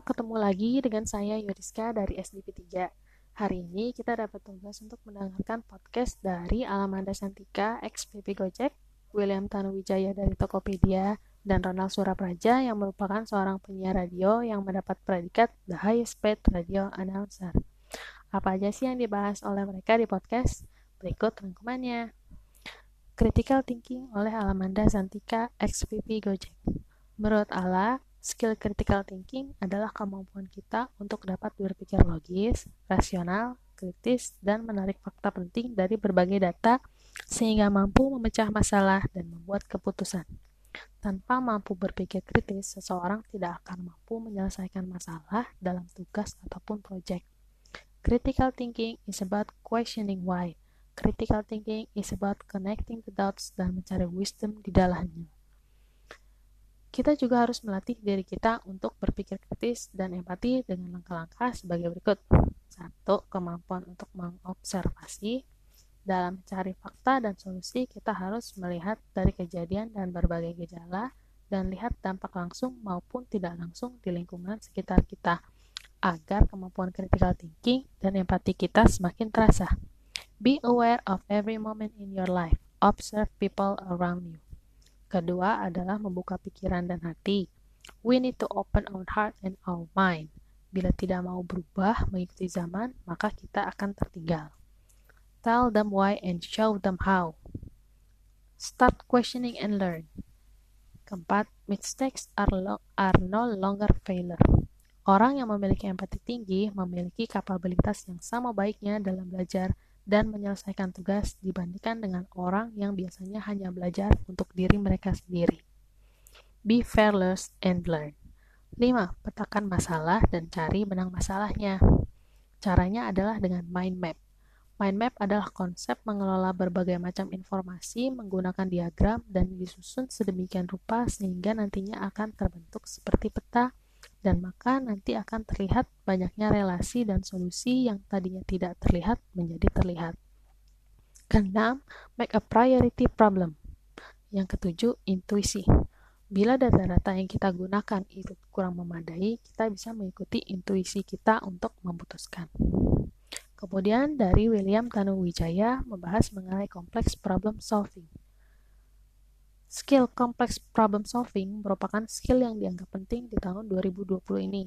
ketemu lagi dengan saya Yodiska dari SDP 3. Hari ini kita dapat tugas untuk mendengarkan podcast dari Alamanda Santika, XPP Gojek, William Tanuwijaya dari Tokopedia, dan Ronald Surapraja yang merupakan seorang penyiar radio yang mendapat predikat The Highest Paid Radio Announcer. Apa aja sih yang dibahas oleh mereka di podcast? Berikut rangkumannya. Critical Thinking oleh Alamanda Santika, XPP Gojek. Menurut Ala, Skill critical thinking adalah kemampuan kita untuk dapat berpikir logis, rasional, kritis, dan menarik fakta penting dari berbagai data sehingga mampu memecah masalah dan membuat keputusan. Tanpa mampu berpikir kritis, seseorang tidak akan mampu menyelesaikan masalah dalam tugas ataupun proyek. Critical thinking is about questioning why. Critical thinking is about connecting the dots dan mencari wisdom di dalamnya. Kita juga harus melatih diri kita untuk berpikir kritis dan empati dengan langkah-langkah sebagai berikut. Satu, kemampuan untuk mengobservasi. Dalam mencari fakta dan solusi, kita harus melihat dari kejadian dan berbagai gejala dan lihat dampak langsung maupun tidak langsung di lingkungan sekitar kita agar kemampuan critical thinking dan empati kita semakin terasa. Be aware of every moment in your life. Observe people around you. Kedua adalah membuka pikiran dan hati. We need to open our heart and our mind. Bila tidak mau berubah mengikuti zaman, maka kita akan tertinggal. Tell them why and show them how. Start questioning and learn. Keempat, mistakes are, lo are no longer failure. Orang yang memiliki empati tinggi memiliki kapabilitas yang sama baiknya dalam belajar dan menyelesaikan tugas dibandingkan dengan orang yang biasanya hanya belajar untuk diri mereka sendiri. Be fearless and learn. 5. Petakan masalah dan cari benang masalahnya. Caranya adalah dengan mind map. Mind map adalah konsep mengelola berbagai macam informasi menggunakan diagram dan disusun sedemikian rupa sehingga nantinya akan terbentuk seperti peta dan maka nanti akan terlihat banyaknya relasi dan solusi yang tadinya tidak terlihat menjadi terlihat. Keenam, make a priority problem. Yang ketujuh, intuisi. Bila data-data yang kita gunakan itu kurang memadai, kita bisa mengikuti intuisi kita untuk memutuskan. Kemudian dari William Tanuwijaya membahas mengenai kompleks problem solving. Skill complex problem solving merupakan skill yang dianggap penting di tahun 2020 ini.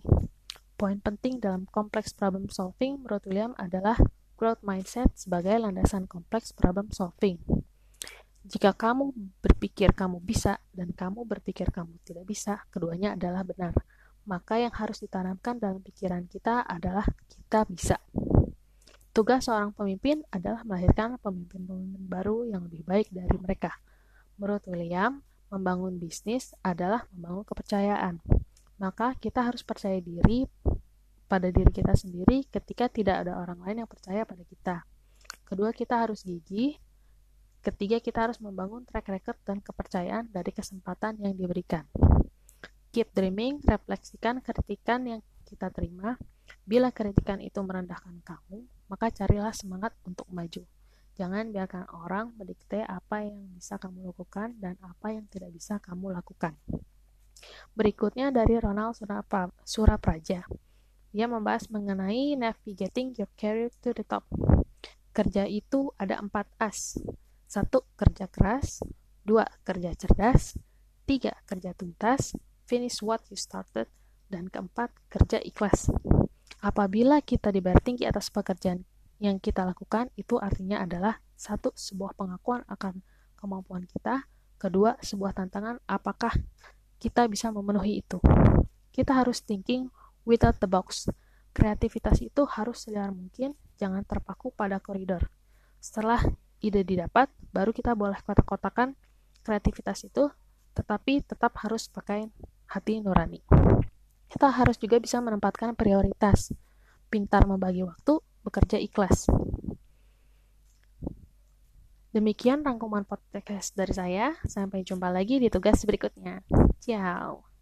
Poin penting dalam complex problem solving menurut William adalah growth mindset sebagai landasan kompleks problem solving. Jika kamu berpikir kamu bisa dan kamu berpikir kamu tidak bisa, keduanya adalah benar. Maka yang harus ditanamkan dalam pikiran kita adalah kita bisa. Tugas seorang pemimpin adalah melahirkan pemimpin-pemimpin baru yang lebih baik dari mereka Menurut William, membangun bisnis adalah membangun kepercayaan. Maka kita harus percaya diri pada diri kita sendiri ketika tidak ada orang lain yang percaya pada kita. Kedua, kita harus gigih. Ketiga, kita harus membangun track record dan kepercayaan dari kesempatan yang diberikan. Keep dreaming, refleksikan kritikan yang kita terima. Bila kritikan itu merendahkan kamu, maka carilah semangat untuk maju. Jangan biarkan orang mendikte apa yang bisa kamu lakukan dan apa yang tidak bisa kamu lakukan. Berikutnya dari Ronald Surapraja. Dia membahas mengenai navigating your career to the top. Kerja itu ada empat as. Satu, kerja keras. Dua, kerja cerdas. Tiga, kerja tuntas. Finish what you started. Dan keempat, kerja ikhlas. Apabila kita dibayar tinggi atas pekerjaan yang kita lakukan itu artinya adalah satu sebuah pengakuan akan kemampuan kita, kedua sebuah tantangan apakah kita bisa memenuhi itu. Kita harus thinking without the box. Kreativitas itu harus seliar mungkin, jangan terpaku pada koridor. Setelah ide didapat, baru kita boleh kotak-kotakan kreativitas itu, tetapi tetap harus pakai hati nurani. Kita harus juga bisa menempatkan prioritas, pintar membagi waktu, bekerja ikhlas. Demikian rangkuman podcast dari saya. Sampai jumpa lagi di tugas berikutnya. Ciao.